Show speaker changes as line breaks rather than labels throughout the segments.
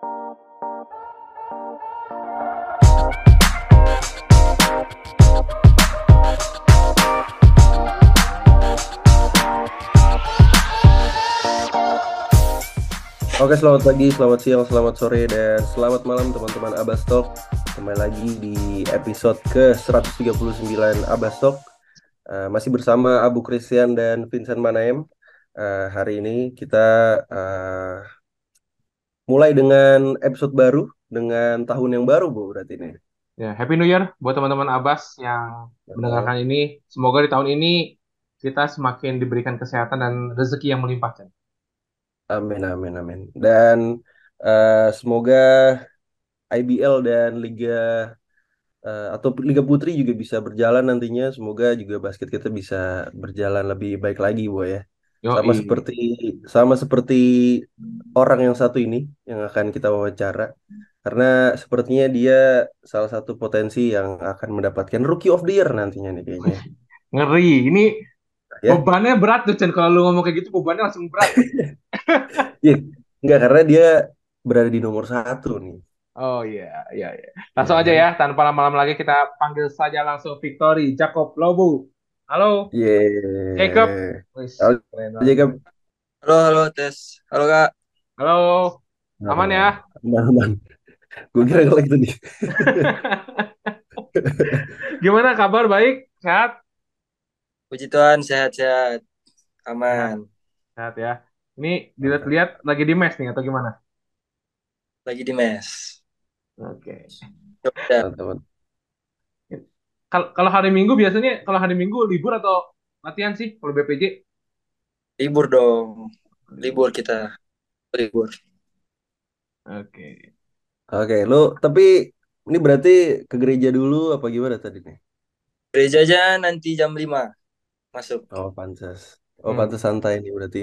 Oke, selamat pagi, selamat siang, selamat sore, dan selamat malam teman-teman Abastok. Kembali lagi di episode ke-139 Abastok. Uh, masih bersama Abu Christian dan Vincent Manaem. Uh, hari ini kita uh, mulai dengan episode baru, dengan tahun yang baru, Bu, berarti ini.
Ya, Happy New Year buat teman-teman Abbas yang ya, mendengarkan ini. Semoga di tahun ini kita semakin diberikan kesehatan dan rezeki yang melimpah.
Amin, amin, amin. Dan uh, semoga IBL dan Liga uh, atau Liga Putri juga bisa berjalan nantinya. Semoga juga basket kita bisa berjalan lebih baik lagi, Bu ya. Yo, sama seperti sama seperti orang yang satu ini yang akan kita wawancara. Karena sepertinya dia salah satu potensi yang akan mendapatkan Rookie of the Year nantinya nih kayaknya.
Ngeri. Ini ya? bebannya berat tuh Chen kalau lu ngomong kayak gitu bebannya langsung berat
Iya, enggak karena dia berada di nomor satu nih
oh iya iya iya langsung ya. aja ya tanpa lama-lama lagi kita panggil saja langsung Victory Jacob Lobu halo
yeah.
Jacob
halo Jacob
halo halo tes halo kak
halo aman ya
aman aman gue kira kalau itu nih
gimana kabar baik sehat
Puji Tuhan sehat-sehat. Aman.
Sehat ya. Ini dilihat-lihat lagi di mes nih atau gimana?
Lagi di mes.
Oke. Okay. Kalau hari Minggu biasanya kalau hari Minggu libur atau latihan sih kalau BPJ?
Libur dong. Libur kita. Libur.
Oke. Okay.
Oke, okay, lu tapi ini berarti ke gereja dulu apa gimana tadi nih?
Gereja aja nanti jam 5 masuk.
Oh, pantas. Oh, hmm. pantas santai nih berarti.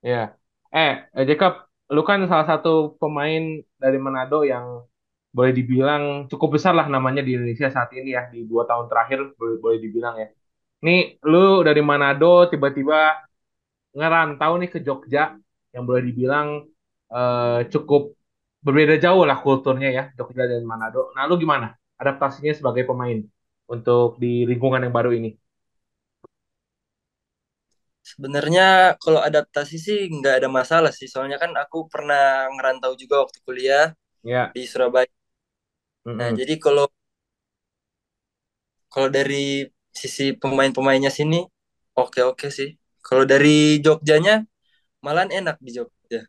Ya. Eh, eh, Jacob, lu kan salah satu pemain dari Manado yang boleh dibilang cukup besar lah namanya di Indonesia saat ini ya di dua tahun terakhir boleh boleh dibilang ya. Nih lu dari Manado tiba-tiba ngerantau nih ke Jogja yang boleh dibilang uh, cukup berbeda jauh lah kulturnya ya Jogja dan Manado. Nah lu gimana adaptasinya sebagai pemain untuk di lingkungan yang baru ini?
Sebenarnya kalau adaptasi sih nggak ada masalah sih, soalnya kan aku pernah ngerantau juga waktu kuliah
yeah.
di Surabaya. Mm -hmm. Nah jadi kalau kalau dari sisi pemain-pemainnya sini oke oke sih. Kalau dari Jogjanya malah enak di Jogja.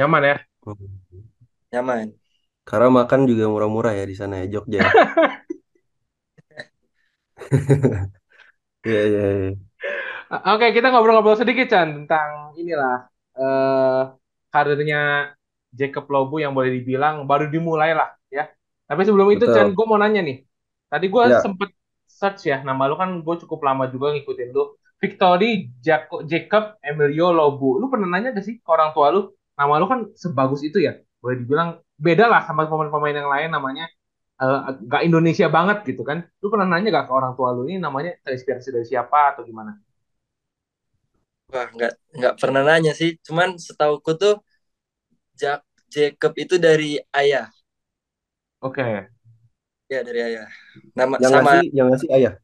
Nyaman ya?
Nyaman.
Karena makan juga murah-murah ya di sana ya Jogja. Iya iya. iya.
Oke, kita ngobrol-ngobrol sedikit Chan tentang inilah uh, karirnya Jacob Lobu yang boleh dibilang baru dimulai lah ya. Tapi sebelum Betul. itu Chan, gue mau nanya nih. Tadi gue ya. sempet search ya, nama lu kan gue cukup lama juga ngikutin lu. Victory Jacob, Jacob Emilio Lobu. Lu pernah nanya gak sih ke orang tua lu? Nama lu kan sebagus itu ya. Boleh dibilang beda lah sama pemain-pemain yang lain namanya uh, gak Indonesia banget gitu kan. Lu pernah nanya gak ke orang tua lu ini namanya terinspirasi dari siapa atau gimana?
Wah, nggak nggak pernah nanya sih. Cuman setauku tuh Jack Jacob itu dari ayah.
Oke. Okay.
Ya dari ayah. Nama
yang
sama.
Ngasih, yang ngasih ayah.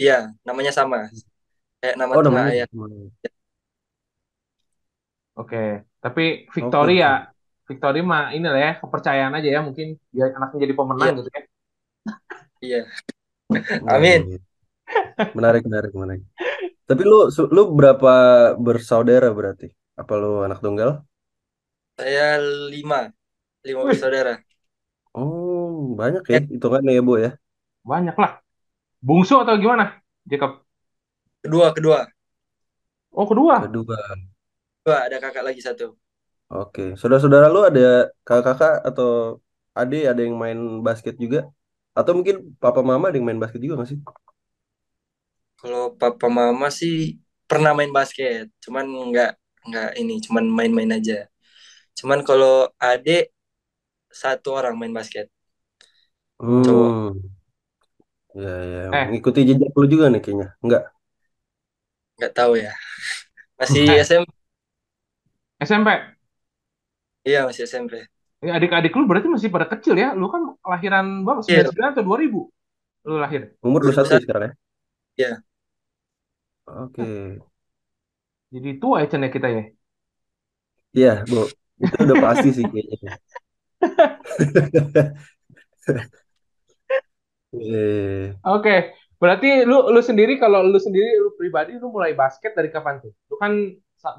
Iya, namanya sama. Kayak nama
oh, namanya ayah.
Oke, okay. tapi Victoria, okay. Victoria mah ini lah ya kepercayaan aja ya mungkin dia anaknya jadi pemenang yeah. gitu ya.
Iya. Amin.
Menarik, menarik, menarik. Tapi lu lu berapa bersaudara berarti? Apa lu anak tunggal?
Saya lima, lima Wih. bersaudara.
Banyak ya itu kan ya, Bu ya?
Banyak lah. Bungsu atau gimana, Jacob?
Kedua, kedua.
Oh, kedua.
Kedua.
Kedua, ada kakak lagi satu.
Oke, saudara-saudara lu ada kakak-kakak atau adik ada yang main basket juga? Atau mungkin papa mama ada yang main basket juga gak sih?
Kalau papa mama sih pernah main basket, cuman nggak nggak ini, cuman main-main aja. Cuman kalau adik satu orang main basket.
Hmm. Cowok. Ya, ya. Eh. Ngikuti jejak lu juga nih kayaknya. Enggak.
Enggak tahu ya. Masih eh. SMP.
SMP.
Iya masih SMP.
Ini adik-adik lu berarti masih pada kecil ya? Lu kan kelahiran berapa?
Iya,
99 atau 2000? Lu lahir?
Umur 21 ya
2001.
sekarang ya?
Iya.
Oke.
Jadi tua ya Cen ya kita ya?
Iya, Bu. Itu udah pasti sih kayaknya. Eh,
Oke, berarti lu lu sendiri kalau lu sendiri lu pribadi lu mulai basket dari kapan tuh? Lu kan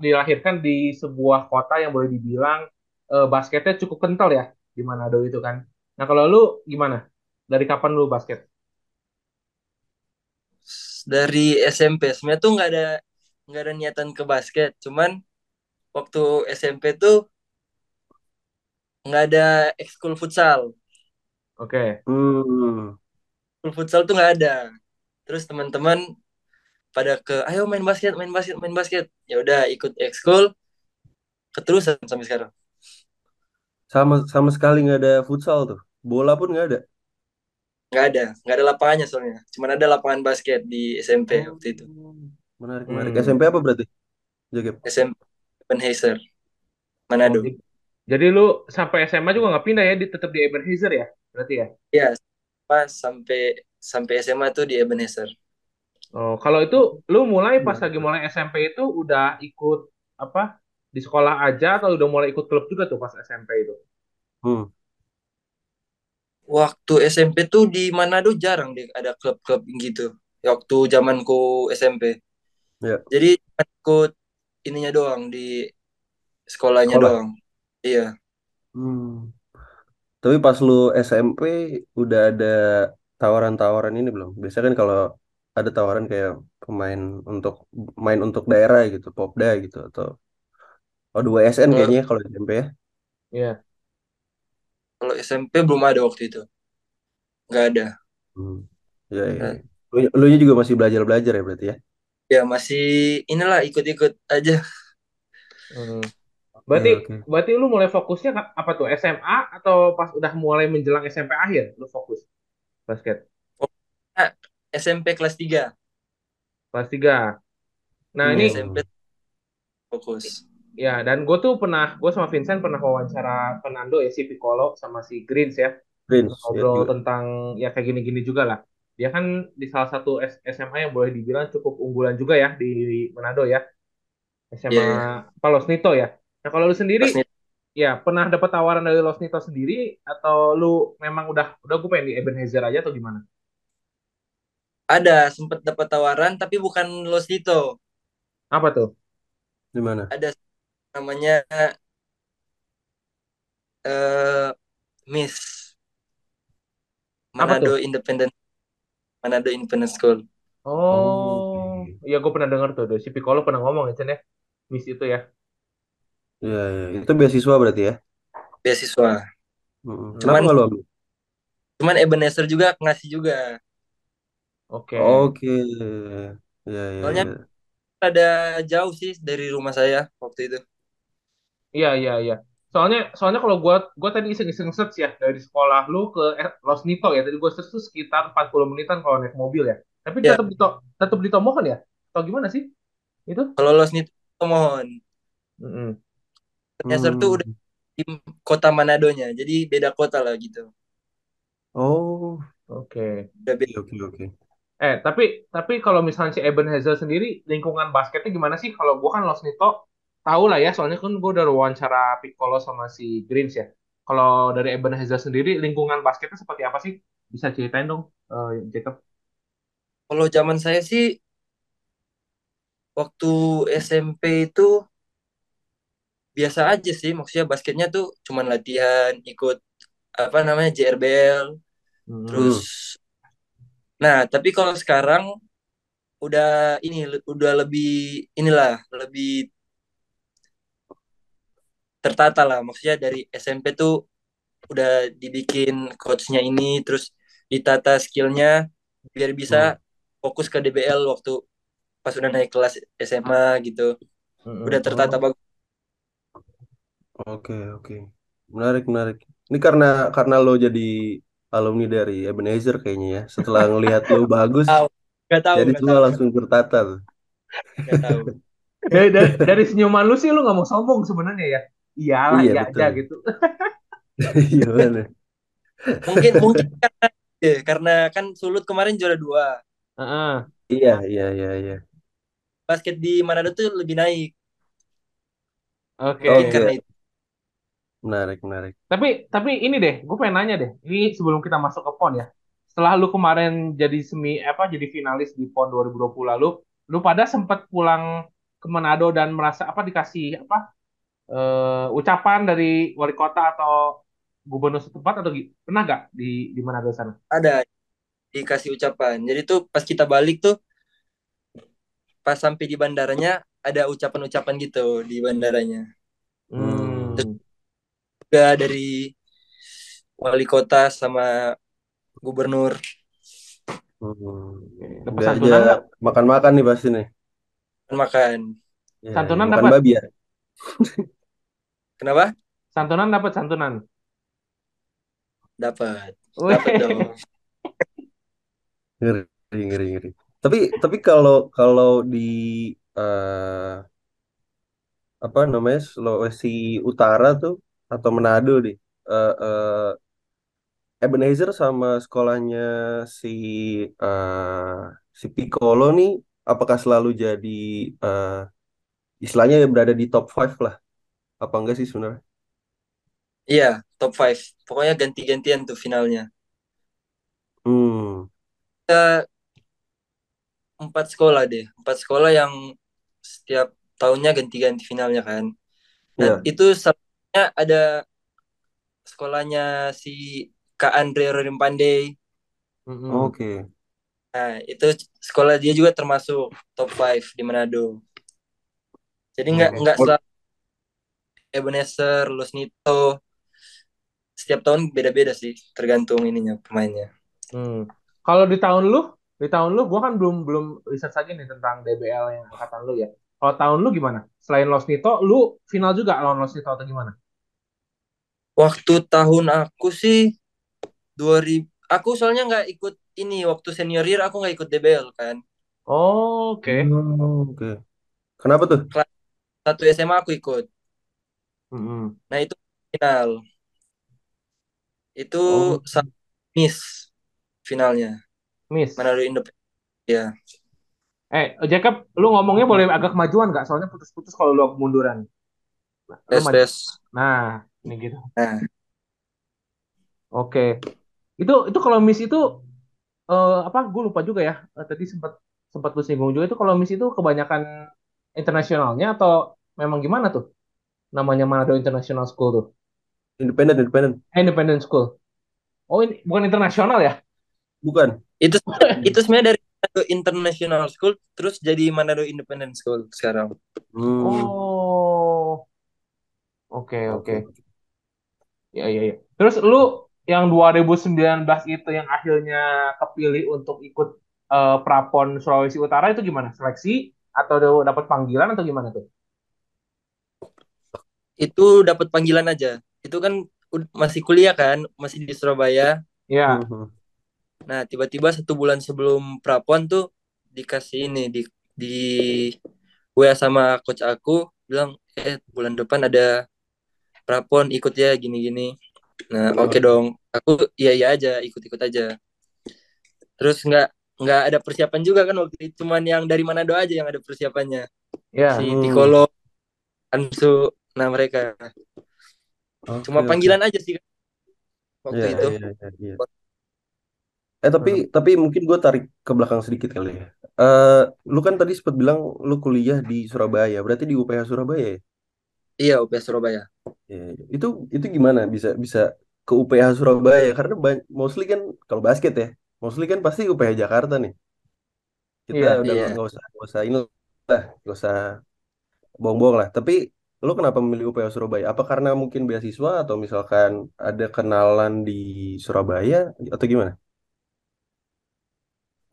dilahirkan di sebuah kota yang boleh dibilang eh, basketnya cukup kental ya di Manado itu kan. Nah, kalau lu gimana? Dari kapan lu basket?
Dari SMP sebenarnya tuh nggak ada nggak ada niatan ke basket. Cuman waktu SMP tuh nggak ada ekskul futsal.
Oke.
hmm,
Ekskul futsal tuh nggak ada. Terus teman-teman pada ke ayo main basket, main basket, main basket. Ya udah ikut ekskul keterusan sampai sekarang.
sama sama sekali nggak ada futsal tuh. Bola pun nggak ada.
Nggak ada, nggak ada lapangannya soalnya. Cuman ada lapangan basket di SMP
Oh,
waktu itu.
menarik menarik.
Hmm.
SMP apa berarti? Jakep.
SMP Ebenezer,
Oh,
Manado.
jadi, jadi lu sampai SMA juga nggak pindah ya, di, tetap di Ebenezer ya? Berarti ya?
Ya, pas sampai sampai SMA tuh di Ebenezer.
Oh, kalau itu lu mulai pas
Iya.
lagi mulai SMP itu udah ikut apa di sekolah aja atau udah mulai ikut klub juga tuh pas SMP itu?
Hmm.
Waktu SMP tuh di Manado jarang deh ada klub-klub gitu. Waktu zamanku SMP.
Ya.
Jadi ikut ininya doang di sekolahnya
Sekolah.
doang. Iya.
Hmm. Tapi pas lu SMP udah ada tawaran-tawaran ini belum? Biasanya kan kalau ada tawaran kayak pemain untuk main untuk daerah gitu, Popda gitu atau oh 2SN
Kalau
kayaknya kalau SMP ya.
Iya.
kalau SMP belum ada waktu itu. Nggak ada.
Hmm. Ya, ya.
Nah,
ya. Lu, lu juga masih belajar-belajar ya berarti ya?
ya masih inilah ikut-ikut aja.
Hmm. Berarti
oke.
berarti lu mulai fokusnya apa tuh SMA atau pas udah mulai menjelang SMP akhir lu fokus basket
Pokoknya SMP kelas 3.
kelas 3. Nah, ini
SMP fokus.
ya dan gue tuh pernah gue sama Vincent pernah wawancara Fernando ya si Piccolo sama si Greens ya
Prince ya
ngobrol
juga.
tentang ya kayak gini-gini juga lah. Dia kan di salah satu SMA yang boleh dibilang cukup unggulan juga ya di Manado ya. SMA
Iya, iya.
apa Los Nito ya. Nah kalau lu sendiri ya pernah dapat tawaran dari Los Nito sendiri atau lu memang udah udah gue pengen di Ebenezer aja atau gimana?
ada sempat dapat tawaran tapi bukan Los Nito.
Apa tuh?
Di mana?
Ada namanya eh Miss? Manado Independent Manado Independent School.
Oh, iya gue pernah dengar tuh, si Piccolo pernah ngomong ya, Cen ya, Miss itu ya.
Ya, ya. Itu beasiswa berarti ya?
Beasiswa.
Hmm. Kenapa
Cuman
nggak lu ambil?
cuman Ebenezer juga ngasih juga.
Oke.
Oke. Ya, ya,
Soalnya
ya.
ada jauh sih dari rumah saya waktu itu.
Iya, iya, iya. Soalnya, soalnya kalau gua, gua tadi iseng-iseng search ya dari sekolah lu ke eh, Los Nito ya. Tadi gua search tuh sekitar 40 menitan kalau naik mobil ya. Tapi
Ya,
tetap di tetap di Tomohon ya? Atau gimana sih? Itu?
kalau Los Nito mohon.
Mm-mm.
Ebenezer tuh udah
Hmm.
di kota Manadonya. Jadi beda kota lah gitu.
Oh,
Oke.
Udah
oke,
beda.
oke, oke.
Eh, tapi tapi kalau misalnya si Ebenezer sendiri lingkungan basketnya gimana sih? Kalau gua kan Los Nito tahu lah ya, soalnya kan gua udah wawancara Piccolo sama si Greens ya. Kalau dari Ebenezer sendiri lingkungan basketnya seperti apa sih? Bisa ceritain dong, eh, Jacob.
Kalau zaman saya sih waktu SMP itu biasa aja sih. Maksudnya basketnya tuh cuman latihan, ikut apa namanya JRBL.
Mm-mm.
Terus,
Hmm.
nah tapi kalau sekarang udah ini udah lebih inilah lebih tertata lah. Maksudnya dari SMP tuh udah dibikin coachnya ini, terus ditata skillnya biar bisa
Hmm.
fokus ke DBL waktu pas udah naik kelas SMA gitu. Udah
Mm-mm.
tertata
Oh,
bagus.
Oke, oke. Menarik, menarik. Ini karena karena lo jadi alumni dari Ebenezer kayaknya ya. Setelah ngelihat lo bagus,
Tahu, nggak tahu,
jadi
nggak
semua
tahu,
langsung tertata tuh.
tahu.
Dari, dari, dari senyuman lu sih lu nggak mau sombong sebenarnya ya. iyalah
Iya
iya aja
betul.
gitu.
Iya bener.
Mungkin mungkin karena ya, karena kan Sulut kemarin juara dua.
Heeh.
Iya iya iya iya.
Basket di Manado tuh lebih naik.
Oke.
Mungkin
Oke
karena itu.
Menarik menarik.
Tapi tapi ini deh, gue pengen nanya deh. Ini sebelum kita masuk ke PON ya. Setelah lu kemarin jadi semi apa jadi finalis di PON 2020 lalu, lu pada sempat pulang ke Manado dan merasa apa dikasih apa eh, ucapan dari wali kota atau gubernur setempat atau pernah gak di di Manado sana?
Ada dikasih ucapan. Jadi tuh pas kita balik tuh pas sampai di bandaranya ada ucapan-ucapan gitu di bandaranya.
Hmm.
Juga dari wali kota sama gubernur
Hmm. Udah
santunan
aja makan-makan nih pasti nih.
makan.
Ya,
Santunan
makan
dapat?
babi ya.
Kenapa?
Santunan dapat santunan.
Dapat. Dapat dong.
Ngeri ngeri ngeri. Tapi tapi kalau kalau di eh, apa namanya Sulawesi Utara tuh atau Manado deh. eh, eh, Ebenezer sama sekolahnya si eh, si Piccolo nih apakah selalu jadi eh, istilahnya berada di top 5 lah. Apa enggak sih sebenarnya?
Iya, top 5. Pokoknya ganti-gantian tuh finalnya.
Hmm.
Kita empat sekolah deh. Empat sekolah yang setiap tahunnya ganti-ganti finalnya kan. Nah,
Ya.
itu satunya ada sekolahnya si Kak Andre Rodim Pandey.
Mm-mm.
Oke.
Nah, itu sekolah dia juga termasuk top 5 di Manado. Jadi nggak
Oke.
nggak selalu Ebenezer, Lusnito. Setiap tahun beda-beda sih, tergantung ininya pemainnya.
Hmm. Kalau di tahun lu, di tahun lu, gua kan belum belum riset lagi nih tentang DBL yang angkatan lu ya. Kalau tahun lu gimana? Selain Los Nito, lu final juga lawan Los Nito atau gimana?
Waktu tahun aku sih 2000 aku soalnya nggak ikut ini waktu senior year aku nggak ikut DBL kan.
Oh, oke.
Oh, Oke. Kenapa tuh?
Satu SMA aku ikut.
Mm-mm.
Nah, itu final. Itu
Oh.
miss finalnya.
Miss.
Manado Independen. Ya.
Eh, Jacob, lu ngomongnya boleh agak kemajuan nggak? Soalnya putus-putus kalau lu munduran. Nah,
Tes tes.
Nah, ini gitu.
Nah,
Oke. Itu itu kalau miss itu eh, apa? Gue lupa juga ya. Eh, tadi sempat sempat lu singgung juga itu kalau miss itu kebanyakan internasionalnya atau memang gimana tuh? Namanya Manado International School tuh.
Independen, independen.
Eh, Independent School. Oh, ini bukan internasional ya?
Bukan.
itu itu sebenarnya dari Manado International School terus jadi Manado Independent School sekarang.
Hmm.
Oh. Oke, oke.
Oke.
Ya, ya, ya. Terus lu yang 2019 itu yang akhirnya kepilih untuk ikut eh, Prapon Sulawesi Utara itu gimana? Seleksi atau dapat panggilan atau gimana tuh?
Itu dapat panggilan aja. Itu kan masih kuliah kan, masih di Surabaya.
Ya.
Mhm.
Nah, tiba-tiba satu bulan sebelum prapon tuh dikasih ini di di WA sama coach aku bilang, "Eh, bulan depan ada prapon ikut ya gini-gini." Nah, oke dong. Aku iya iya aja, ikut-ikut aja. Terus nggak nggak ada persiapan juga kan waktu itu cuman yang dari Manado aja yang ada persiapannya.
Ya.
Si
Hmm.
Piccolo, Ansu, nah mereka.
Oke,
Cuma
oke.
panggilan aja sih waktu
Iya,
itu.
iya, iya, iya. Eh tapi
Hmm.
tapi mungkin gue tarik ke belakang sedikit kali ya. Eh, lu kan tadi sempat bilang lu kuliah di Surabaya, berarti di UPH Surabaya ya?
Iya, UPS Surabaya.
Iya, iya. Itu itu gimana bisa bisa ke UPH Surabaya? Karena ban- mostly kan kalau basket ya, mostly kan pasti UPH Jakarta nih. Kita
Iya.
udah
Iya.
nggak usah nggak usah ini lah, nggak usah bohong-bohong lah. Tapi lu kenapa memilih UPH Surabaya? Apa karena mungkin beasiswa atau misalkan ada kenalan di Surabaya atau gimana?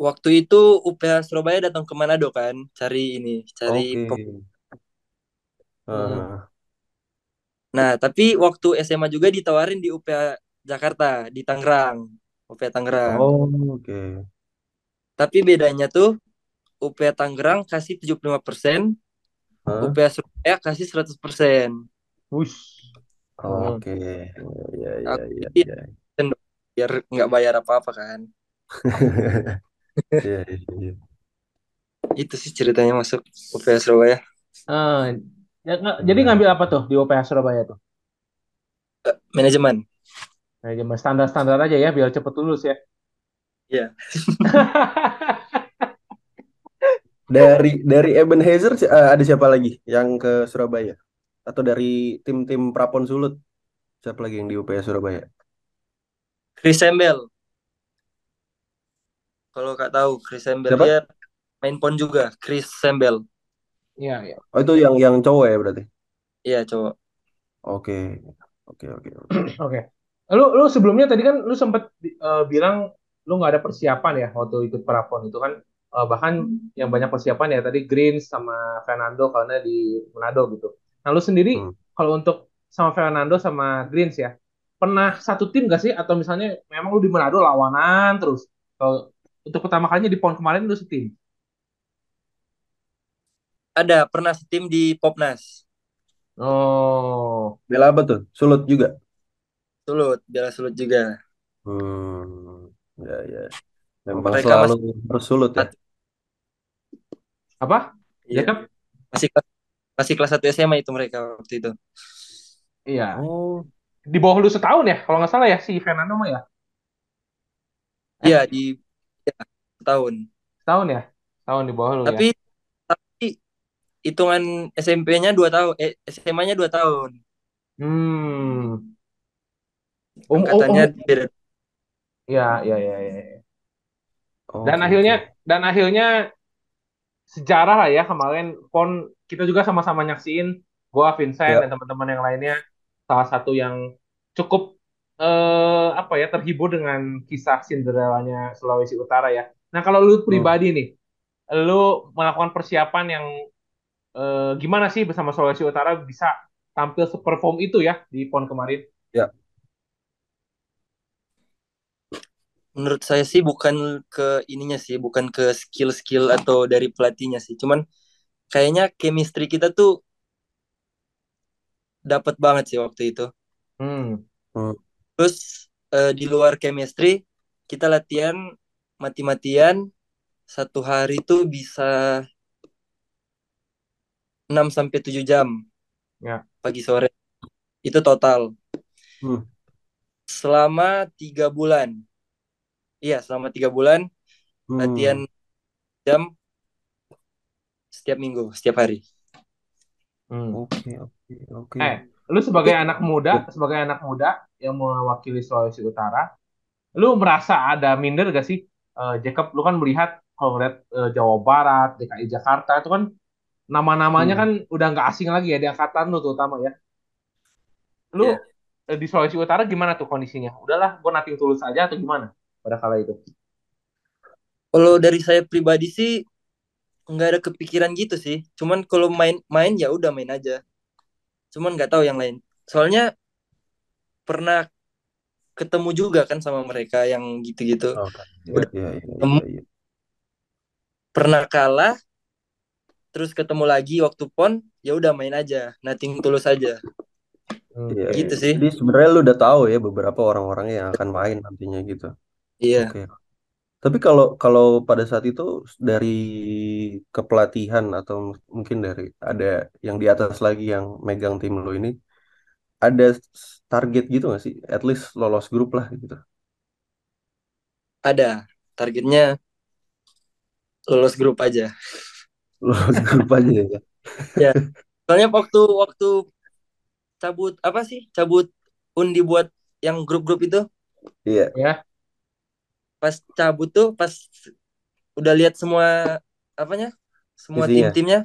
Waktu itu UPH Surabaya datang ke Manado kan, cari ini, cari
Oke.
pem-
Hmm.
Ah,
Nah, tapi waktu SMA juga ditawarin di UPH Jakarta, di Tangerang. UPH Tangerang.
oh, oke.
Tapi bedanya tuh UPH Tangerang kasih 75%,
Hah?
UPH Surabaya kasih 100%.
Wush. Hmm.
Oke. Ya, ya,
Aku
ya,
sih
ya.
biar nggak bayar apa-apa kan.
Iya, iya, iya.
Itu sih ceritanya masuk UPH Surabaya.
Ah, ya, nggak- jadi ngambil apa tuh di UPH Surabaya tuh?
Manajemen.
Nah, cuma standar-standar aja ya biar cepet lulus ya.
Iya.
dari dari Ebenezer si- eh, ada siapa lagi yang ke Surabaya? Atau dari tim-tim Prapon Sulut? Siapa lagi yang di UPH Surabaya?
Chris Sembel. Kalau kak tahu Chris Sembel dia main pon juga. Chris Sembel.
Iya, iya.
Oh, itu yang yang cowok ya berarti.
Iya cowok.
Oke. Oke, oke, oke.
Oke. Lu lu sebelumnya tadi kan lu sempet eh, bilang lu nggak ada persiapan ya waktu ikut Prapon itu kan Eh, bahkan yang banyak persiapan ya tadi Green sama Fernando karena di Manado gitu. Nah lu sendiri
Hmm.
kalau untuk sama Fernando sama Greens ya pernah satu tim gak sih atau misalnya memang lu di Manado lawanan terus? Kalau untuk pertama kalinya di PON kemarin lu setim.
Ada pernah setim di Popnas.
Oh,
Bela apa tuh? Sulut juga.
Sulut, Bela Sulut juga.
Hmm. Ya, ya. Memang
Mereka
selalu
masih
harus sulut ya.
apa?
Iya.
Jacob?
Masih kelas masih kelas 1 SMA itu mereka waktu itu.
Iya.
Oh,
Di bawah lu setahun ya kalau nggak salah ya si Fernando mah ya.
Iya di ya, tahun.
setahun ya? Setahun di bawah lu ya.
Tapi tapi hitungan SMP-nya 2 tahun, eh SMA-nya 2 tahun.
Hmm. Um, um,
Angkatannya
um,
beda.
ya, ya, ya, ya. ya. Dan
oke,
akhirnya
oke.
dan akhirnya sejarah lah ya kemarin pon kita juga sama-sama nyaksiin gua Vincent
Ya,
dan teman-teman yang lainnya salah satu yang cukup eh apa ya terhibur dengan kisah Cinderella-nya Sulawesi Utara ya. Nah, kalau lu
hmm.
pribadi nih, lu melakukan persiapan yang eh, gimana sih bersama Sulawesi Utara bisa tampil seperform itu ya di pon kemarin?
Ya,
Menurut saya sih bukan ke ininya sih, bukan ke skill-skill atau dari pelatihnya sih. Cuman kayaknya chemistry kita tuh dapat banget sih waktu itu.
Hmm.
hmm.
Terus eh, di luar chemistry kita latihan mati-matian satu hari tuh bisa 6 sampai 7 jam
Ya.
pagi sore. Itu total
Hmm.
selama tiga bulan. Iya, selama tiga bulan latihan
Hmm.
jam setiap minggu, setiap hari.
Hmm.
Oke, oke, oke.
Eh, lu sebagai anak muda, sebagai anak muda yang mewakili Sulawesi Utara, lu merasa ada minder gak sih? Eh, Jacob, lu kan melihat kalau ngeliat eh, Jawa Barat, DKI Jakarta itu kan nama-namanya
Hmm.
kan udah nggak asing lagi ya di angkatan lu terutama ya. Lu
ya.
eh, di Sulawesi Utara gimana tuh kondisinya? Udahlah, gue nating tulus aja atau gimana pada kala itu?
Kalau dari saya pribadi sih nggak ada kepikiran gitu sih. Cuman kalau main-main ya udah main aja. Cuman nggak tahu yang lain. Soalnya pernah ketemu juga kan sama mereka yang gitu-gitu.
Ya,
Udah
ya, ya,
ketemu,
ya, ya.
pernah kalah, terus ketemu lagi waktu pon, ya udah main aja, nothing tulus aja.
Iya,
Oke.
Gitu
iya.
sih.
Jadi sebenarnya lu udah tahu ya beberapa orang-orang yang akan main nantinya gitu.
Iya.
Oke. Tapi kalau kalau pada saat itu dari kepelatihan atau mungkin dari ada yang di atas lagi yang megang tim lu ini ada target gitu gak sih? At least lolos grup lah gitu.
Ada. Targetnya lolos grup aja.
Lolos grup aja ya.
Ya. Soalnya waktu waktu cabut apa sih? Cabut undi buat yang grup-grup itu,
Iya.
Ya,
pas cabut tuh pas udah lihat semua apanya? Semua
Isinya.
tim-timnya,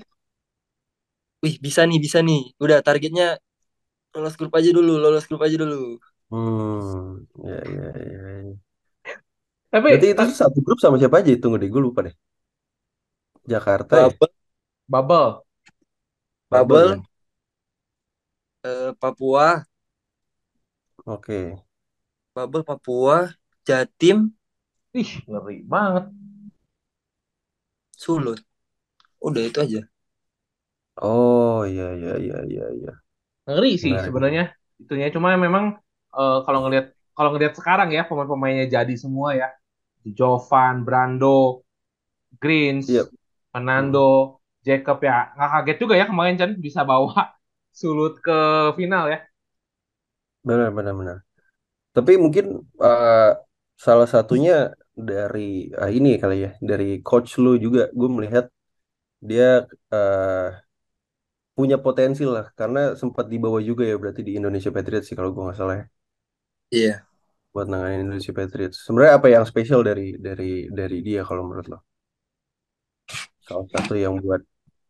wih bisa nih, bisa nih. Udah targetnya lolos grup aja dulu, lolos grup aja dulu.
Hmm. Ya, ya, ya. ya.
tapi
Berarti itu satu grup sama siapa aja? Tunggu deh, gue lupa deh. Jakarta ya?
Bubble,
bubble.
Bubble
Bubble,
kan?
eh, Papua,
Oke.
Bubble Papua, Jatim,
Ih, ngeri banget.
Sulut. Udah itu aja.
Oh, iya, iya, iya, iya, iya.
ngeri sih
Menarik.
sebenarnya itunya cuma memang eh, kalau ngelihat kalau ngelihat sekarang ya pemain-pemainnya jadi semua ya Jovan, Brando, Greens,
Iya.
Fernando, Jacob ya nggak kaget juga ya kemarin Chan bisa bawa Sulut ke final ya.
Benar, benar, benar. Tapi mungkin eh, salah satunya dari ah, ini kali ya, dari coach lu juga, gue melihat dia eh, punya potensi lah, karena sempat dibawa juga ya berarti di Indonesia Patriots sih kalau gue nggak salah ya,
Iya.
buat nanganin Indonesia Patriots. Sebenarnya apa yang spesial dari dari dari dia kalau menurut lo? Salah satu yang buat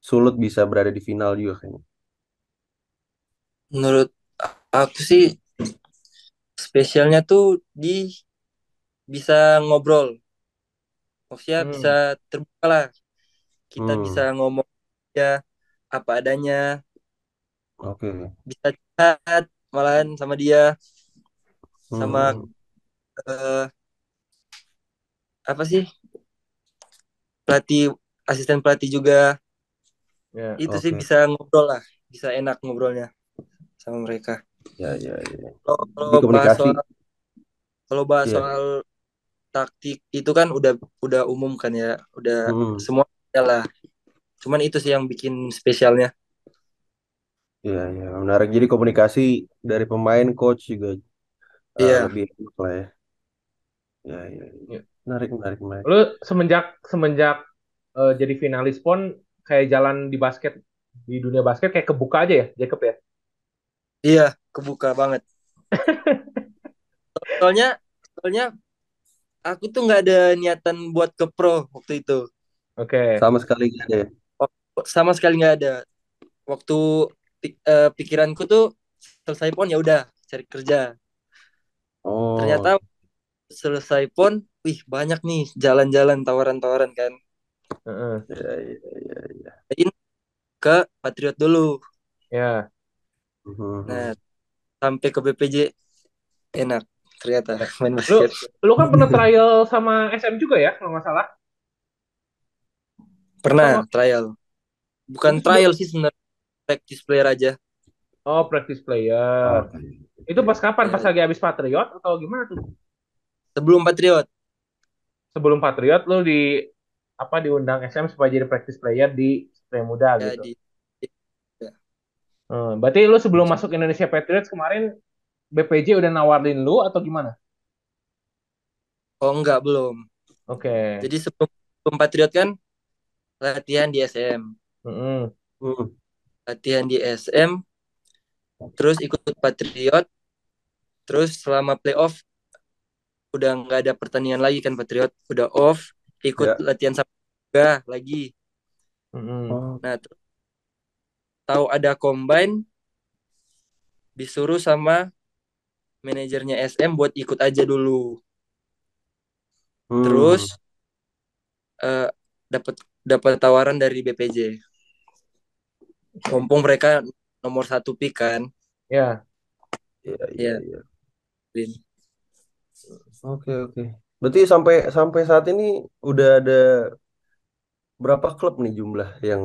Sulut bisa berada di final juga kayaknya.
Menurut aku sih spesialnya tuh di bisa ngobrol. Maksudnya
Hmm.
bisa terbuka lah. Kita
Hmm.
bisa ngomong ya apa adanya,
Oke.
bisa chat malahan sama dia, sama
Hmm.
eh, apa sih pelatih asisten pelatih juga.
Ya.
Itu sih
Oke.
bisa ngobrol lah, bisa enak ngobrolnya sama mereka.
Ya, ya, ya.
Kalau bahas
komunikasi,
soal kalau bahas
Iya.
soal taktik itu kan udah udah umum kan ya, udah
Hmm.
semua lah. Cuman itu sih yang bikin spesialnya.
Iya, iya, menarik. Jadi komunikasi dari pemain, coach juga uh,
Iya.
lebih enak lah ya. Ya, ya, ya.
Iya.
Menarik, menarik, menarik.
Lu semenjak semenjak eh, jadi finalis pon kayak jalan di basket di dunia basket kayak kebuka aja ya Jacob ya.
Iya, kebuka banget. Soalnya soalnya aku tuh nggak ada niatan buat ke pro waktu itu.
Oke.
Sama sekali nggak ada ya.
Sama sekali nggak ada. Waktu eh, pikiranku tuh selesai pon ya udah cari kerja.
Oh,
Ternyata selesai pon, wih banyak nih jalan-jalan tawaran-tawaran kan.
Heeh.
ya, ya, ya, ya.
Lain ke Patriot dulu.
Ya.
Mhm.
Nah, sampai ke BPJ enak ternyata main
Lu
basket.
lu kan pernah trial sama SM juga ya kalau nggak salah.
Pernah
Sama-
trial. Bukan trial sih sebenarnya practice player aja.
Oh practice player.
Oke.
Itu pas kapan? Pas
Iya.
lagi habis Patriot atau gimana tuh?
Sebelum Patriot.
Sebelum Patriot lu di apa diundang SM supaya jadi practice player di Satria Muda
Ya,
gitu.
di,
Hmm, berarti lu sebelum masuk Indonesia Patriots kemarin BPJ udah nawarin lu atau gimana?
oh enggak belum.
Oke.
Jadi sebelum, sebelum Patriot kan latihan di SM.
Mm-mm.
Hmm.
Latihan di SM. Terus ikut Patriot. Terus selama playoff udah nggak ada pertandingan lagi kan Patriot. Udah off. Ikut
Ya.
latihan sama juga lagi.
Mm-mm.
Oh,
Nah, terus tahu ada combine disuruh sama manajernya SM buat ikut aja dulu.
hmm.
Terus eh, dapat dapat tawaran dari BPJ. Mumpung mereka nomor satu pick kan.
Ya.
Iya, iya,
Iya.
iya. Oke, oke. Berarti sampai sampai saat ini udah ada berapa klub nih jumlah yang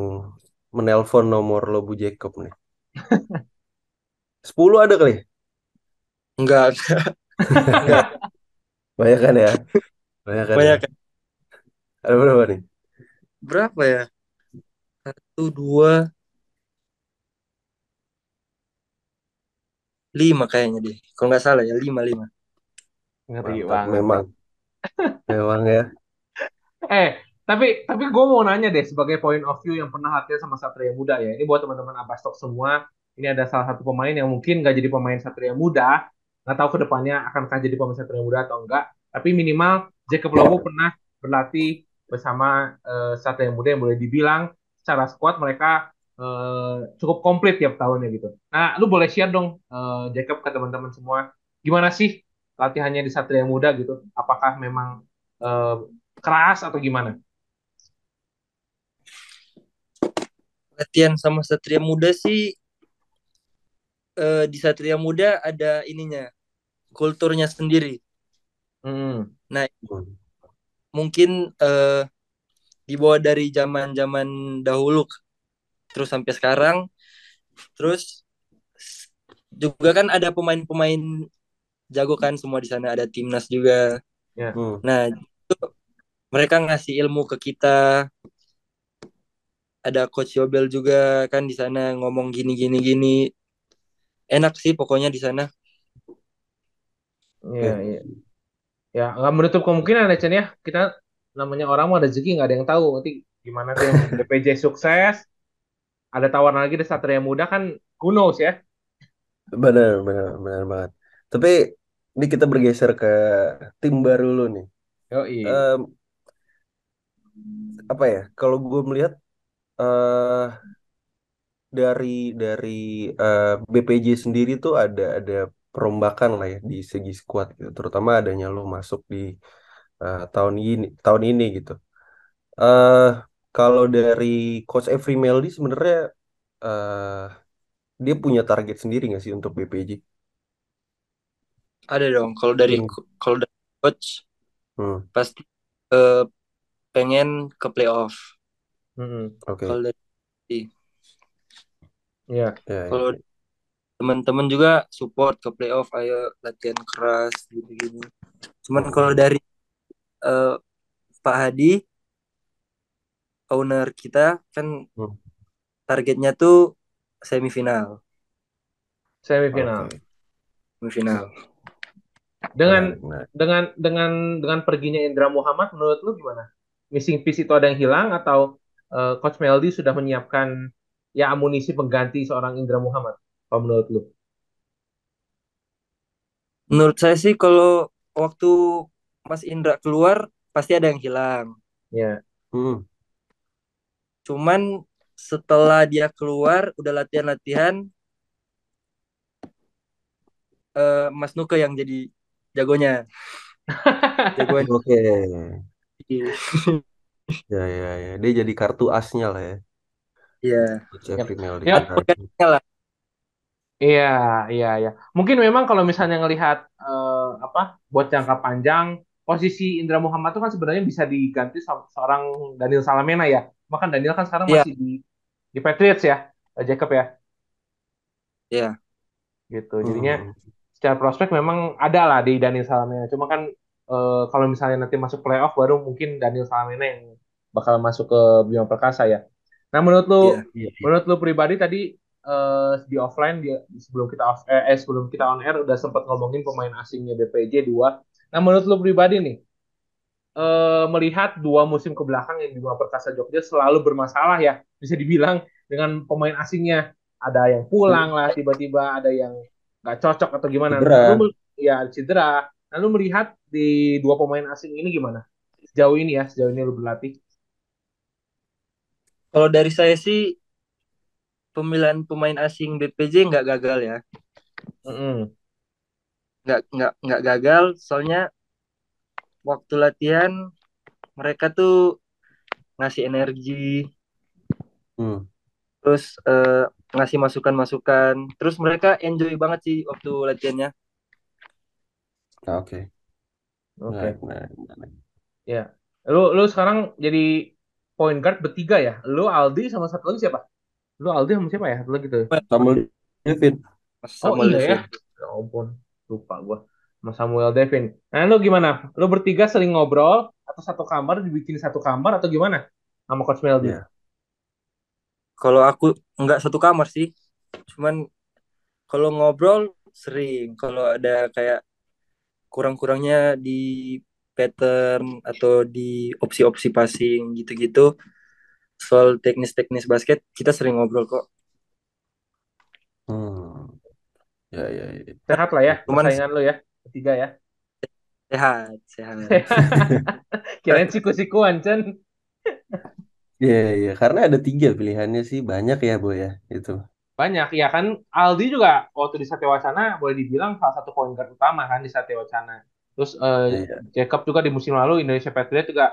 menelpon nomor Lobu Jacob nih? 10 ada kali?
Enggak.
Banyak kan ya? Banyak kan
Banyak
ya? Ada berapa nih?
Berapa ya? Satu, dua, lima kayaknya deh. Kalau nggak salah ya, lima, lima.
Ngeri
Mantap,
banget.
memang. Memang ya.
Eh, tapi tapi gue mau nanya deh sebagai point of view yang pernah latihan sama Satria Muda ya. Ini buat teman-teman Abastok semua. Ini ada salah satu pemain yang mungkin nggak jadi pemain Satria Muda. Nggak tahu ke depannya akankah jadi pemain Satria Muda atau enggak. Tapi minimal Jacob Lobo pernah berlatih bersama eh, Satria Muda yang boleh dibilang secara squad mereka eh, cukup komplit tiap tahunnya gitu. Nah, lu boleh share dong eh, Jacob ke teman-teman semua. Gimana sih latihannya di Satria Muda gitu? Apakah memang eh, keras atau gimana?
Latihan sama Satria Muda sih eh, di Satria Muda ada ininya, kulturnya sendiri.
Hmm.
Nah, mungkin eh, dibawa dari zaman-zaman dahulu terus sampai sekarang. Terus juga kan ada pemain-pemain jago kan semua di sana ada timnas juga.
Ya.
Hmm.
Nah, itu mereka ngasih ilmu ke kita. Ada coach Yobel juga kan di sana ngomong gini gini gini. Enak sih pokoknya di sana.
Iya, iya. Ya, nggak menutup kemungkinan ya, Chen ya. Kita namanya orang mau rezeki nggak ada yang tahu. Nanti gimana tuh yang BPJ sukses, ada tawaran lagi dari Satria Muda kan, who knows ya.
Benar, benar, benar banget. Tapi ini kita bergeser ke tim baru lu nih.
Yoi.
Em, apa ya? Kalau gue melihat eh dari dari eh, BPJ sendiri tuh ada ada perombakan lah ya di segi squad gitu. Terutama adanya lu masuk di eh, tahun ini tahun ini gitu. eh kalau dari Coach Every Meldy sebenarnya eh dia punya target sendiri nggak sih untuk BPJ?
Ada dong. Kalau dari
Hmm.
kalau dari coach
Hmm,
pasti eh, pengen ke playoff.
Mm-mm.
Oke.
Kalau dari
Iya.
Ya, ya.
kalau teman-teman juga support ke playoff, ayo latihan keras gitu-gitu. Cuman kalau dari eh, Pak Hadi, owner kita kan
Hmm.
targetnya tuh semifinal,
Semifinal.
Oke.
semifinal.
Dengan
menarik.
dengan dengan dengan perginya Indra Muhammad menurut lu gimana? Missing piece itu ada yang hilang atau eh, Coach Meldy sudah menyiapkan ya amunisi pengganti seorang Indra Muhammad? Apa menurut lu?
Menurut saya sih kalau waktu Mas Indra keluar pasti ada yang hilang.
Ya.
Hmm.
Cuman setelah dia keluar udah latihan-latihan eh, Mas Nuke yang jadi jagonya. Jagonya.
Oke. Ya, ya, ya. Dia jadi kartu asnya lah ya.
Iya.
Meldy.
Ya.
Penggantinya lah.
Iya, iya, iya. Mungkin memang kalau misalnya ngelihat eh, apa buat jangka panjang, posisi Indra Muhammad itu kan sebenarnya bisa diganti sama seorang Daniel Salamena ya. Bahkan Daniel kan sekarang
Iya.
masih di di Patriots ya, Jacob ya,
Iya.
gitu. Jadinya
Hmm.
Secara prospek memang ada lah di Daniel Salamena. Cuma kan eh, kalau misalnya nanti masuk playoff baru mungkin Daniel Salamena yang bakal masuk ke Bima Perkasa ya. Nah, menurut lu,
Iya.
Iya, iya.
menurut lu pribadi tadi eh, di offline dia sebelum kita off eh, eh, sebelum kita on air udah sempat ngomongin pemain asingnya BPJ dua. Nah, menurut lu pribadi nih eh, melihat dua musim ke belakang yang di Bima Perkasa Jogja selalu bermasalah ya, bisa dibilang dengan pemain asingnya ada yang pulang lah tiba-tiba, ada yang nggak cocok atau gimana.
Cedera.
Lu ya cedera. Nah, lu melihat di dua pemain asing ini gimana? Sejauh ini ya, sejauh ini lu berlatih.
Kalau dari saya sih pemilihan pemain asing BPJ nggak gagal ya.
Mm-mm.
Nggak nggak nggak gagal soalnya waktu latihan mereka tuh ngasih energi
Hmm.
terus eh, ngasih masukan-masukan terus mereka enjoy banget sih waktu latihannya
Oke.
Oke. Ya. Lu lu sekarang jadi point guard bertiga ya? Lu Aldi sama satu lagi siapa? Lu Aldi sama siapa ya? Satu lagi tuh.
Samuel Devin.
Mas
Oh
Samuel
iya ya.
Devin.
Ya ampun, lupa gua. Sama Samuel Devin. Nah, lu gimana? Lu bertiga sering ngobrol atau satu kamar dibikin satu kamar atau gimana? Sama Coach Meldy.
Iya.
Kalau aku nggak satu kamar sih cuman kalau ngobrol sering kalau ada kayak kurang-kurangnya di pattern atau di opsi-opsi passing gitu-gitu soal teknis-teknis basket kita sering ngobrol kok
Hmm. Ya, ya, ya.
Sehat lah ya
Cuman-
persaingan lu ya. Bertiga ya.
sehat sehat
Kirain siku-sikuan, Chen.
Iya, iya. Karena ada tiga pilihannya sih. Banyak ya, Boy ya. Itu.
Banyak ya kan Aldi juga waktu di Satya Wacana boleh dibilang salah satu point guard utama kan di Satya Wacana. Terus eh,
Iya.
Jacob juga di musim lalu Indonesia Patriot juga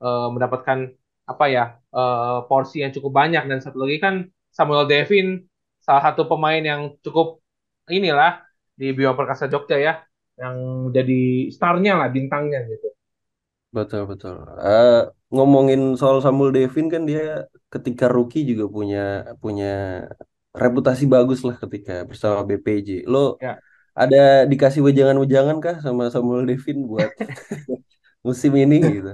eh, mendapatkan apa ya eh, porsi yang cukup banyak dan satu lagi kan Samuel Devin salah satu pemain yang cukup inilah di Bima Perkasa Jogja ya yang jadi starnya lah bintangnya gitu.
Betul, betul. Eh, ngomongin soal Samuel Devin kan dia ketika rookie juga punya punya reputasi bagus lah ketika bersama BPJ. Lo
Ya.
ada dikasih wejangan-wejangan kah sama Samuel Devin buat musim ini gitu?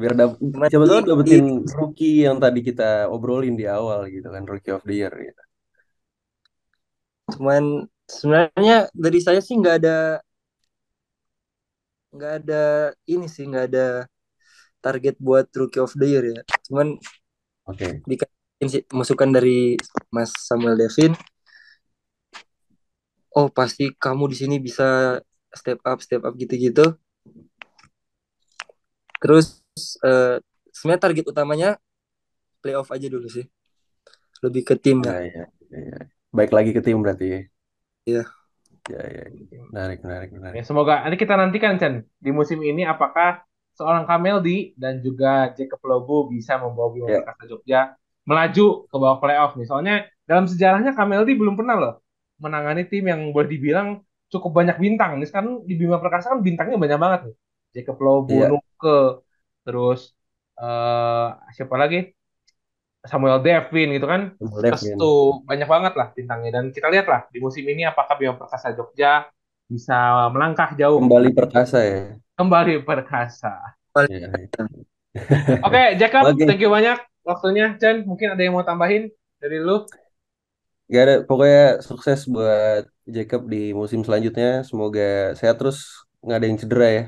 Biar dap-
Cuman
siapa tahu
di-
dapetin rookie yang tadi kita obrolin di awal gitu kan, rookie of the year gitu.
cuman sebenarnya dari saya sih nggak ada nggak ada ini sih nggak ada target buat rookie of the year ya. Cuman
Oke.
dikasih sih masukan dari Mas Samuel Devin. Oh pasti kamu di sini bisa step up step up gitu-gitu. Terus eh, sebenarnya target utamanya playoff aja dulu sih. Lebih ke tim
Ya,
ya.
ya, ya. Baik lagi ke tim berarti ya.
Iya.
Ya, ya. Menarik, menarik, menarik.
Ya, semoga nanti kita nantikan Chen di musim ini apakah seorang Kameldi dan juga Jacob Lobo bisa membawa Bima
Ya.
Perkasa Jogja melaju ke bawah playoff nih. Soalnya dalam sejarahnya Kameldi belum pernah loh menangani tim yang boleh dibilang cukup banyak bintang. Nih sekarang di Bima Perkasa kan bintangnya banyak banget nih. Jacob Lobo,
Iya.
Nuke, terus eh siapa lagi? Samuel Devin gitu kan. Restu banyak banget lah bintangnya dan kita lihat lah di musim ini apakah Bima Perkasa Jogja bisa melangkah jauh
Kembali perkasa ya.
kembali perkasa.
Ya.
Oke, Jacob,
Oke.
thank you banyak waktunya. Chen, mungkin ada yang mau tambahin dari lu?
Gak ada, pokoknya sukses buat Jacob di musim selanjutnya. Semoga sehat terus, nggak ada yang cedera ya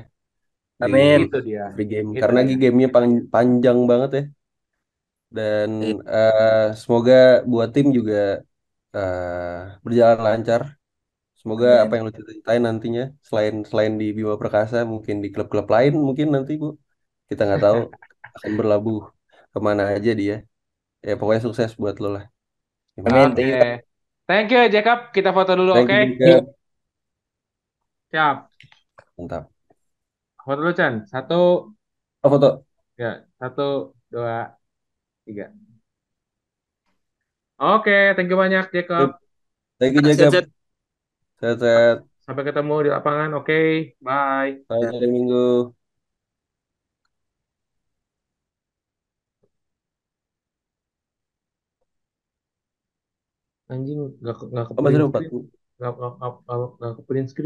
di
Amin.
Itu dia.
free game.
Itu
Karena
dia.
gamenya pan- panjang banget ya. Dan eh, semoga buat tim juga eh, berjalan lancar. Semoga
Amin.
apa yang lu ceritain nantinya selain selain di Bima Perkasa mungkin di klub-klub lain mungkin nanti bu kita nggak tahu akan berlabuh ke mana aja dia. Ya pokoknya sukses buat lo lah.
Amin.
Oke.
Thank you.
Thank you, Jacob. Kita foto dulu, oke?
Jacob.
Siap.
Mantap.
Foto dulu, Chan. Satu,
Oh, foto.
ya. Satu, dua, tiga. Oke, thank you banyak, Jacob.
Thank you
Set,
Jacob.
set.
Sehat-sehat.
Sampai ketemu di lapangan, oke? Bye.
Sampai hari Minggu.
Anjing, gak, gak ke
Oh, masih
print
ada empat.
screen. Gak, gak, gak, gak, gak ke print screen.